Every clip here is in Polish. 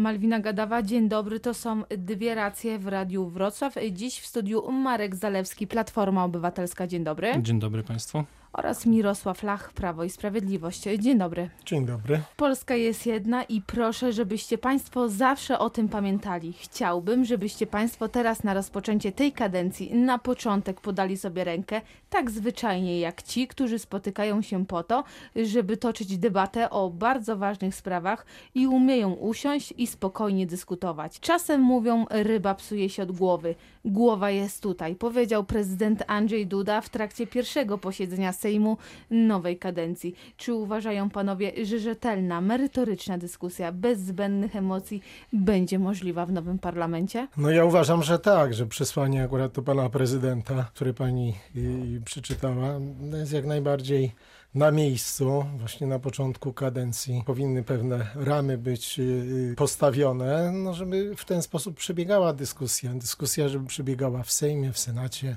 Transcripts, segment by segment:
Malwina Gadawa, dzień dobry. To są dwie racje w Radiu Wrocław. Dziś w studiu Marek Zalewski, Platforma Obywatelska. Dzień dobry. Dzień dobry Państwu oraz Mirosław Lach, Prawo i Sprawiedliwość. Dzień dobry. Dzień dobry. Polska jest jedna i proszę, żebyście Państwo zawsze o tym pamiętali. Chciałbym, żebyście Państwo teraz na rozpoczęcie tej kadencji na początek podali sobie rękę, tak zwyczajnie jak ci, którzy spotykają się po to, żeby toczyć debatę o bardzo ważnych sprawach i umieją usiąść i spokojnie dyskutować. Czasem mówią, ryba psuje się od głowy. Głowa jest tutaj, powiedział prezydent Andrzej Duda w trakcie pierwszego posiedzenia Sejmu nowej kadencji. Czy uważają panowie, że rzetelna, merytoryczna dyskusja bez zbędnych emocji będzie możliwa w nowym parlamencie? No ja uważam, że tak, że przesłanie akurat do pana prezydenta, które pani y, przeczytała, jest jak najbardziej na miejscu, właśnie na początku kadencji powinny pewne ramy być y, postawione, no żeby w ten sposób przebiegała dyskusja. Dyskusja, żeby przebiegała w Sejmie, w Senacie,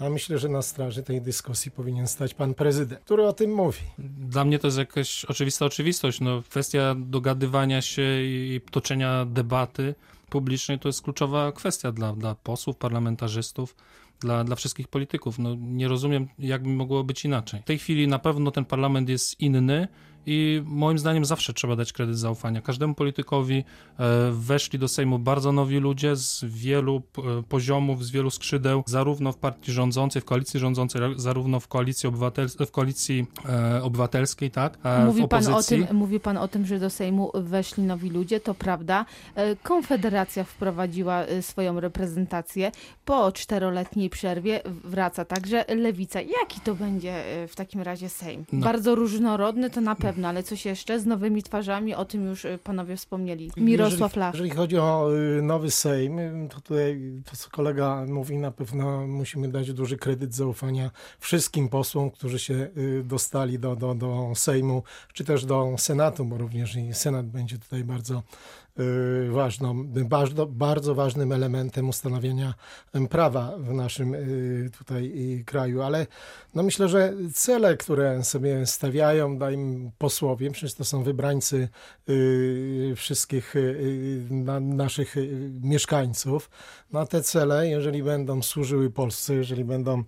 a myślę, że na straży tej dyskusji powinien stać pan prezydent, który o tym mówi. Dla mnie to jest jakaś oczywista oczywistość. No, kwestia dogadywania się i toczenia debaty publicznej to jest kluczowa kwestia dla, dla posłów, parlamentarzystów dla, dla wszystkich polityków. No, nie rozumiem, jak mogło być inaczej. W tej chwili na pewno ten parlament jest inny i moim zdaniem zawsze trzeba dać kredyt zaufania. Każdemu politykowi e, weszli do Sejmu bardzo nowi ludzie z wielu e, poziomów, z wielu skrzydeł, zarówno w partii rządzącej, w koalicji rządzącej, zarówno w koalicji, obywatel, w koalicji e, obywatelskiej, tak? Mówi pan, o tym, mówi pan o tym, że do Sejmu weszli nowi ludzie, to prawda. Konfederacja wprowadziła swoją reprezentację. Po czteroletniej przerwie wraca także Lewica. Jaki to będzie w takim razie Sejm? No. Bardzo różnorodny to na pewno pewno, ale coś jeszcze z nowymi twarzami, o tym już y, panowie wspomnieli. Mirosław Lach. Jeżeli, jeżeli chodzi o y, nowy Sejm, to tutaj to, co kolega mówi, na pewno musimy dać duży kredyt zaufania wszystkim posłom, którzy się y, dostali do, do, do Sejmu, czy też do Senatu, bo również i Senat będzie tutaj bardzo Y, ważną, bardzo, bardzo ważnym elementem ustanowienia prawa w naszym y, tutaj y, kraju, ale no myślę, że cele, które sobie stawiają dajmy posłowie, przecież to są wybrańcy wszystkich naszych mieszkańców, na te cele, jeżeli będą służyły Polsce, jeżeli będą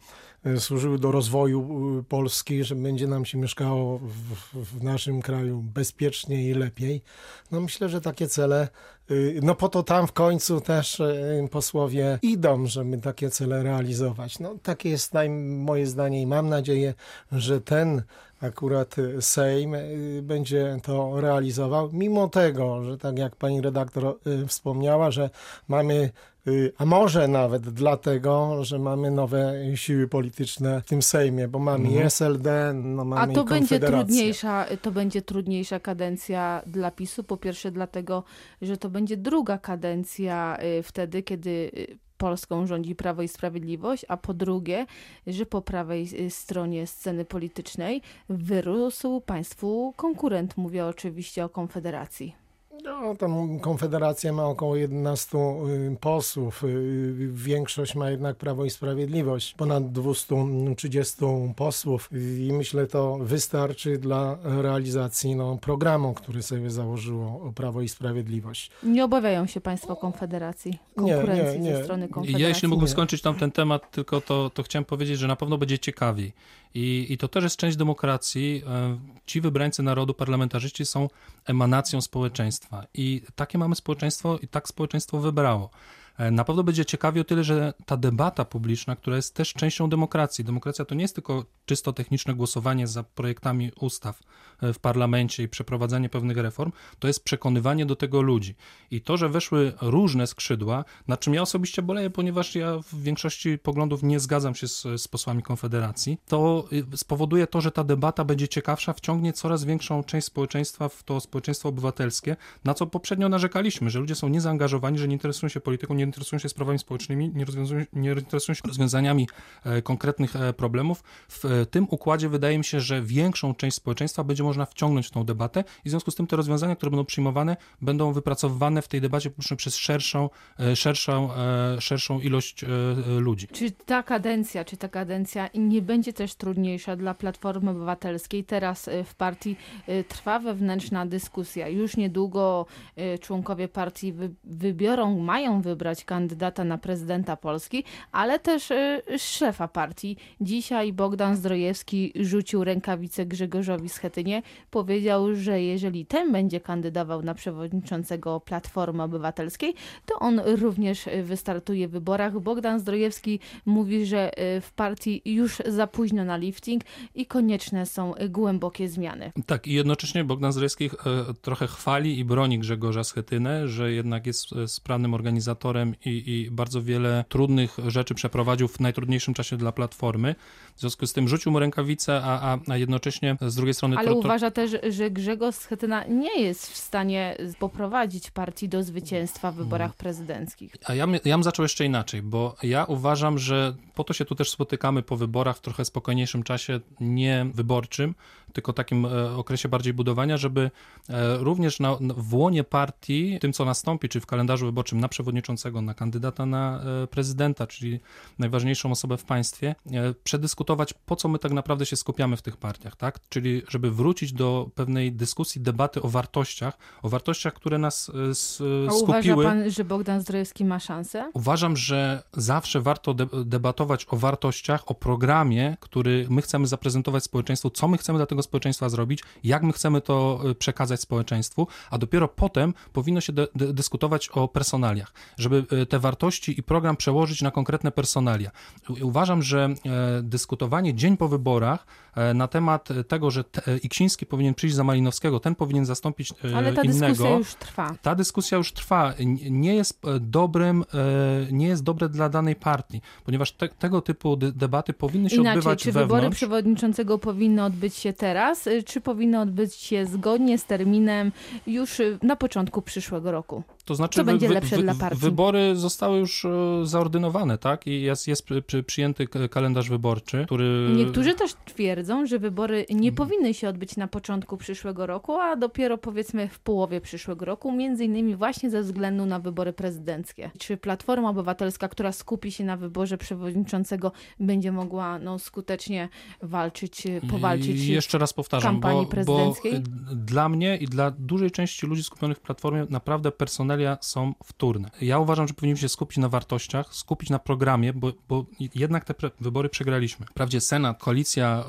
służyły do rozwoju e, Polski, że będzie nam się mieszkało w, w, naszym kraju bezpiecznie i lepiej. No myślę, że takie cele, e, no po to tam w końcu też posłowie idą, żeby takie cele realizować. No takie jest moje zdanie i mam nadzieję, że ten akurat Sejm będzie to realizował, mimo tego, że tak jak pani redaktor wspomniała, że mamy a może nawet dlatego, że mamy nowe siły polityczne w tym Sejmie, bo mamy mhm. SLD, no mamy A to będzie trudniejsza, to będzie trudniejsza kadencja dla PiSu. Po pierwsze dlatego, że to będzie druga kadencja y, wtedy, kiedy y, Polską rządzi Prawo i Sprawiedliwość, a po drugie, że po prawej stronie sceny politycznej wyrósł państwu konkurent. Mówię oczywiście o Konfederacji. No, tam Konfederacja ma około 11 y, posłów. Y, większość ma jednak Prawo i Sprawiedliwość. Ponad 230 posłów i myślę to wystarczy dla realizacji no, programu, który sobie założyło Prawo i Sprawiedliwość. Nie obawiają się Państwo Konfederacji? Konkurencji nie, nie, nie. ze strony Konfederacji? Ja jeśli mógłbym skończyć tam ten temat, tylko to, to chciałem powiedzieć, że na pewno będzie ciekawi. I, I to też jest część demokracji. E, ci wybrańcy narodu, parlamentarzyści są emanacją społeczeństwa. I takie mamy społeczeństwo i tak społeczeństwo wybrało. E, na pewno będzie ciekawie o tyle, że ta debata publiczna, która jest też częścią demokracji. Demokracja to nie jest tylko czysto techniczne głosowanie za projektami ustaw e, w parlamencie i przeprowadzanie pewnych reform, to jest przekonywanie do tego ludzi. I to, że weszły różne skrzydła, na czym ja osobiście boleję, ponieważ ja w większości poglądów nie zgadzam się z, z posłami Konfederacji, to y, spowoduje to, że ta debata będzie ciekawsza, wciągnie coraz większą część społeczeństwa w to społeczeństwo obywatelskie, na co poprzednio narzekaliśmy, że ludzie są niezaangażowani, że nie interesują się polityką, nie nie interesują się sprawami społecznymi, nie, nie interesują się rozwiązaniami e, konkretnych e, problemów. W e, tym układzie wydaje mi się, że większą część społeczeństwa będzie można wciągnąć w tą debatę i w związku z tym te rozwiązania, które będą przyjmowane, będą wypracowywane w tej debacie publicznej przez szerszą, szerszą, szerszą ilość ludzi. Czy ta kadencja, czy ta kadencja nie będzie też trudniejsza dla Platformy Obywatelskiej? Teraz w partii trwa wewnętrzna dyskusja. Już niedługo członkowie partii wybiorą, mają wybrać kandydata na prezydenta Polski, ale też y, szefa partii. Dzisiaj Bogdan Zdrojewski rzucił rękawicę Grzegorzowi Schetynie. Powiedział, że jeżeli ten będzie kandydował na przewodniczącego Platformy Obywatelskiej, to on również wystartuje w wyborach. Bogdan Zdrojewski mówi, że y, w partii już za późno na lifting i konieczne są głębokie zmiany. Tak, i jednocześnie Bogdan Zdrojewski y, trochę chwali i broni Grzegorza Schetynę, że jednak jest sprawnym organizatorem i, i bardzo wiele trudnych rzeczy przeprowadził w najtrudniejszym czasie dla Platformy. W związku z tym rzucił mu rękawicę, a, a, a jednocześnie z drugiej strony... Ale to, to... uważa też, że Grzegorz Schetyna nie jest w stanie poprowadzić partii do zwycięstwa w wyborach prezydenckich. A ja, ja bym zaczął jeszcze inaczej, bo ja uważam, że po to się tu też spotykamy po wyborach w trochę spokojniejszym czasie, nie wyborczym, tylko takim e, okresie bardziej budowania, żeby e, również na, w łonie partii, tym co nastąpi, czy w kalendarzu wyborczym na przewodniczącego, na kandydata na e, prezydenta, czyli najważniejszą osobę w państwie, przedyskutować, po co my tak naprawdę się skupiamy w tych partiach, tak? Czyli żeby wrócić do pewnej dyskusji, debaty o wartościach, o wartościach, które nas skupiły. A uważa pan, że Bogdan Zdrojewski ma szansę? Uważam, że zawsze warto debatować o wartościach, o programie, który my chcemy zaprezentować społeczeństwu, co my chcemy dla tego społeczeństwa zrobić, jak my chcemy to y, przekazać społeczeństwu, a dopiero potem powinno się dyskutować o personaliach, żeby y, te wartości i program przełożyć na konkretne personalia. Uważam, że e, dyskutowanie dzień po wyborach e, na temat tego, że e, Iksiński powinien przyjść za Malinowskiego, ten powinien zastąpić Ale ta innego. dyskusja już trwa. Ta dyskusja już trwa. Nie jest dobrym, nie jest dobre dla danej partii, ponieważ te, tego typu debaty powinny się Inaczej, odbywać czy wewnątrz. wybory przewodniczącego powinny odbyć się teraz? Teraz, y, czy powinno odbyć się zgodnie z terminem już y, na początku przyszłego roku? To znaczy, Co będzie lepsze wy, dla partii? Wybory zostały już e, zaordynowane, tak? I jest, jest przy, przyjęty kalendarz wyborczy, który... Niektórzy też twierdzą, że wybory nie powinny się odbyć na początku przyszłego roku, a dopiero powiedzmy w połowie przyszłego roku, między innymi właśnie ze względu na wybory prezydenckie. Czy Platforma Obywatelska, która skupi się na wyborze przewodniczącego, będzie mogła no, skutecznie walczyć, e, powalczyć I jeszcze raz powtarzam, kampanii bo, prezydenckiej? Bo dla mnie i dla dużej części ludzi skupionych w Platformie naprawdę personel są wtórne. Ja uważam, że powinniśmy się skupić na wartościach, skupić na programie, bo, bo jednak te wybory przegraliśmy. Wprawdzie Senat, koalicja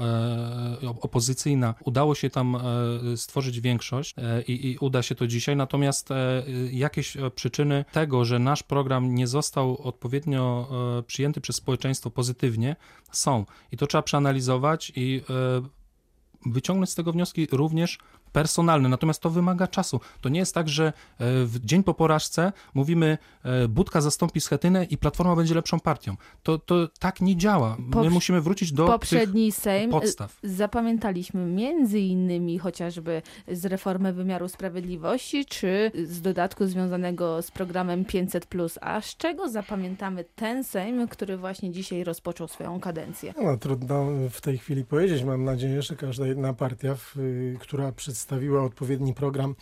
e, opozycyjna, udało się tam e, stworzyć większość e, i, uda się to dzisiaj, natomiast e, jakieś e, przyczyny tego, że nasz program nie został odpowiednio e, przyjęty przez społeczeństwo pozytywnie, są. I to trzeba przeanalizować i wyciągnąć z tego wnioski również personalny, natomiast to wymaga czasu. To nie jest tak, że e, w dzień po porażce mówimy e, Budka zastąpi Schetynę i Platforma będzie lepszą partią. To, to tak nie działa. My musimy wrócić do Poprzedni Sejm podstaw. zapamiętaliśmy między innymi chociażby z reformy wymiaru sprawiedliwości, czy z dodatku związanego z programem 500+. A z czego zapamiętamy ten Sejm, który właśnie dzisiaj rozpoczął swoją kadencję? No, trudno w tej chwili powiedzieć. Mam nadzieję, że każda jedna partia, która przedstawia przedstawiła odpowiedni program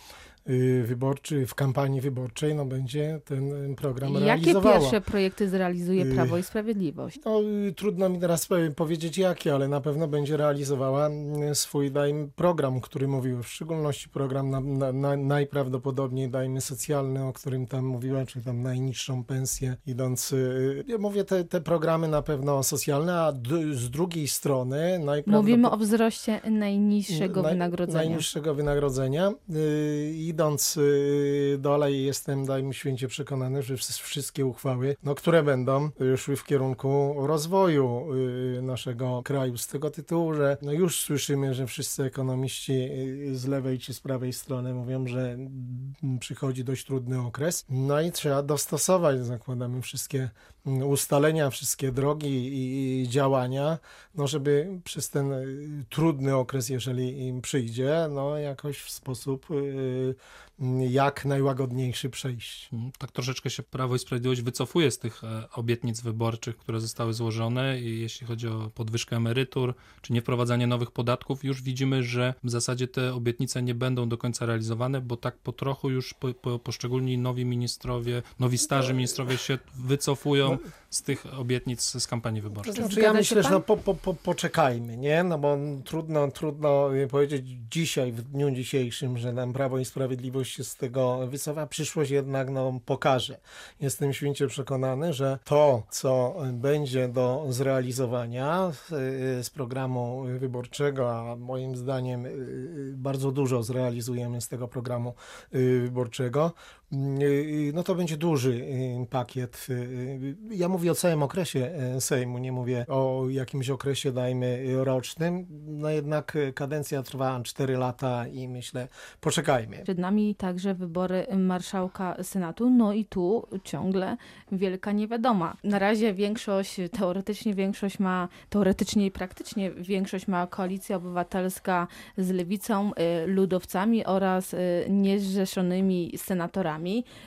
wyborczy, w kampanii wyborczej, no będzie ten program Jakie realizowała. Jakie pierwsze projekty zrealizuje y, Prawo i Sprawiedliwość? No, y, trudno mi teraz powiedzieć jakie, ale na pewno będzie realizowała swój dajmy, program, który mówił, w szczególności program na, na, na, najprawdopodobniej dajmy socjalny, o którym tam mówiła, czyli tam najniższą pensję idąc. Ja mówię te, te programy na pewno socjalne, a z drugiej strony Mówimy o wzroście najniższego naj, wynagrodzenia. Najniższego wynagrodzenia i idąc y, dalej, jestem, dajmy święcie przekonany, że wszystkie uchwały, no, które będą, szły w kierunku rozwoju y, naszego kraju. Z tego tytułu, że no, już słyszymy, że wszyscy ekonomiści y, z lewej czy z prawej strony mówią, że przychodzi dość trudny okres. No i trzeba dostosować, zakładamy, wszystkie ustalenia, wszystkie drogi i działania, no żeby przez ten trudny okres, jeżeli im przyjdzie, no jakoś w sposób jak najłagodniejszy przejść. Mm, tak troszeczkę się Prawo i Sprawiedliwość wycofuje z tych e, obietnic wyborczych, które zostały złożone i jeśli chodzi o podwyżkę emerytur, czy nie wprowadzanie nowych podatków, już widzimy, że w zasadzie te obietnice nie będą do końca realizowane, bo tak po trochu już po, po, poszczególni nowi ministrowie, nowi starzy ministrowie się wycofują z tych obietnic z kampanii wyborczej. To znaczy, ja myślę, że no, po, po, po, poczekajmy, nie? No bo trudno, trudno powiedzieć dzisiaj, w dniu dzisiejszym, że nam Prawo i Sprawiedliwość się z tego wycofa. Przyszłość jednak no, pokaże. Jestem święcie przekonany, że to, co będzie do zrealizowania z programu wyborczego, a moim zdaniem bardzo dużo zrealizujemy z tego programu wyborczego, no to będzie duży pakiet. Ja mówię o całym okresie Sejmu, nie mówię o jakimś okresie, dajmy, rocznym. No jednak kadencja trwa 4 lata i myślę, poczekajmy. Przed nami także wybory marszałka Senatu, no i tu ciągle wielka niewiadoma. Na razie większość, teoretycznie większość ma, teoretycznie i praktycznie większość ma Koalicja Obywatelska z Lewicą, y, ludowcami oraz y, niezrzeszonymi senatorami.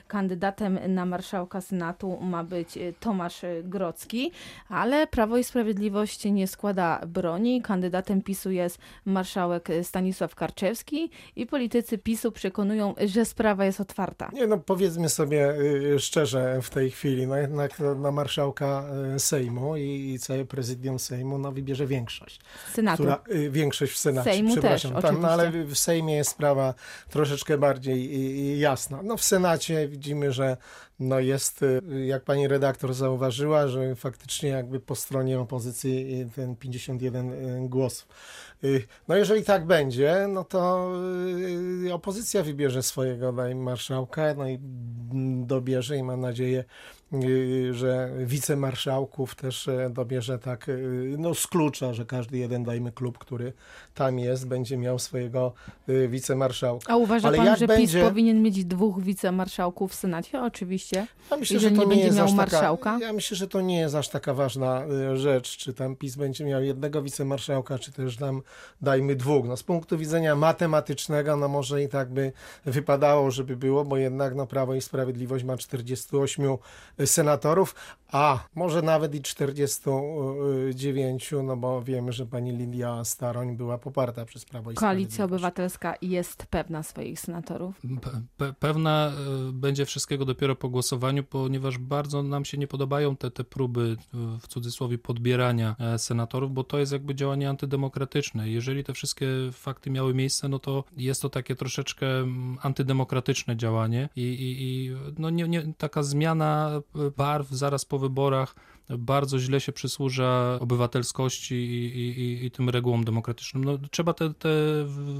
Kandydatem na marszałka Senatu ma być y, Tomasz Grocki, ale Prawo i Sprawiedliwość nie składa broni. Kandydatem PiSu jest marszałek Stanisław Karczewski i politycy PiSu przekonują, że sprawa jest otwarta. Nie, no powiedzmy sobie szczerze w tej chwili, no jednak na marszałka Sejmu i, i całe prezydium Sejmu no, wybierze większość. Senatu. Która, większość w Senacie, Sejmu przepraszam. też, Tam, no, ale w Sejmie jest sprawa troszeczkę bardziej jasna. No w Senacie widzimy, że no jest, jak pani redaktor zauważyła, że faktycznie jakby po stronie opozycji ten 51 głosów. No jeżeli tak będzie, no to opozycja wybierze swojego marszałka, no i dobierze i mam nadzieję, że wicemarszałków też dobierze tak, no z klucza, że każdy jeden, dajmy klub, który tam jest, będzie miał swojego wicemarszałka. A uważa Ale pan, jak że będzie- PiS powinien mieć dwóch wicemarszałków w Senacie? Oczywiście. Ja myślę, że to nie będzie jest miał marszałka? Taka, ja myślę, że to nie jest aż taka ważna y, rzecz, czy tam PiS będzie miał jednego wicemarszałka, czy też tam dajmy dwóch. No, z punktu widzenia matematycznego, no może i tak by wypadało, żeby było, bo jednak no, Prawo i Sprawiedliwość ma 48 senatorów, a może nawet i 49, no bo wiemy, że pani Lidia Staroń była poparta przez Prawo i Koalicja. Obywatelska jest pewna swoich senatorów. Pe- pe- Pewna e, będzie wszystkiego dopiero po głosowaniu, ponieważ bardzo nam się nie podobają te, te próby, e, w cudzysłowie, podbierania e, senatorów, bo to jest jakby działanie antydemokratyczne. Jeżeli te wszystkie fakty miały miejsce, no to jest to takie troszeczkę antydemokratyczne działanie i, i, i no nie, nie, taka zmiana barw zaraz po wyborach bardzo źle się przysłuża obywatelskości i, i, i, tym regułom demokratycznym. No, trzeba te, te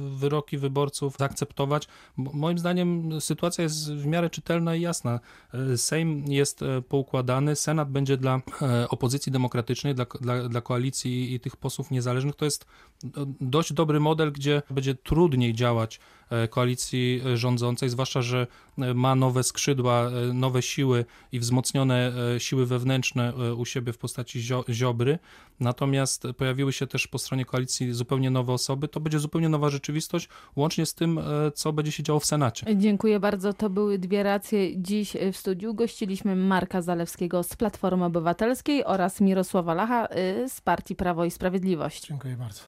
wyroki wyborców zaakceptować. Moim zdaniem sytuacja jest w miarę czytelna i jasna. E, Sejm jest e, poukładany, Senat będzie dla e, opozycji demokratycznej, dla, dla, dla koalicji i tych posłów niezależnych. To jest do- dość dobry model, gdzie będzie trudniej działać e, koalicji e, rządzącej, zwłaszcza, że e, ma nowe skrzydła, e, nowe siły i wzmocnione e, siły wewnętrzne e, u siebie w postaci Zio- Ziobry. Natomiast pojawiły się też po stronie koalicji zupełnie nowe osoby. To będzie zupełnie nowa rzeczywistość, łącznie z tym, e, co będzie się działo w Senacie. Dziękuję bardzo. To były dwie racje. Dziś w studiu gościliśmy Marka Zalewskiego z Platformy Obywatelskiej oraz Mirosława Lacha y, z Partii Prawo i Sprawiedliwość. Dziękuję bardzo.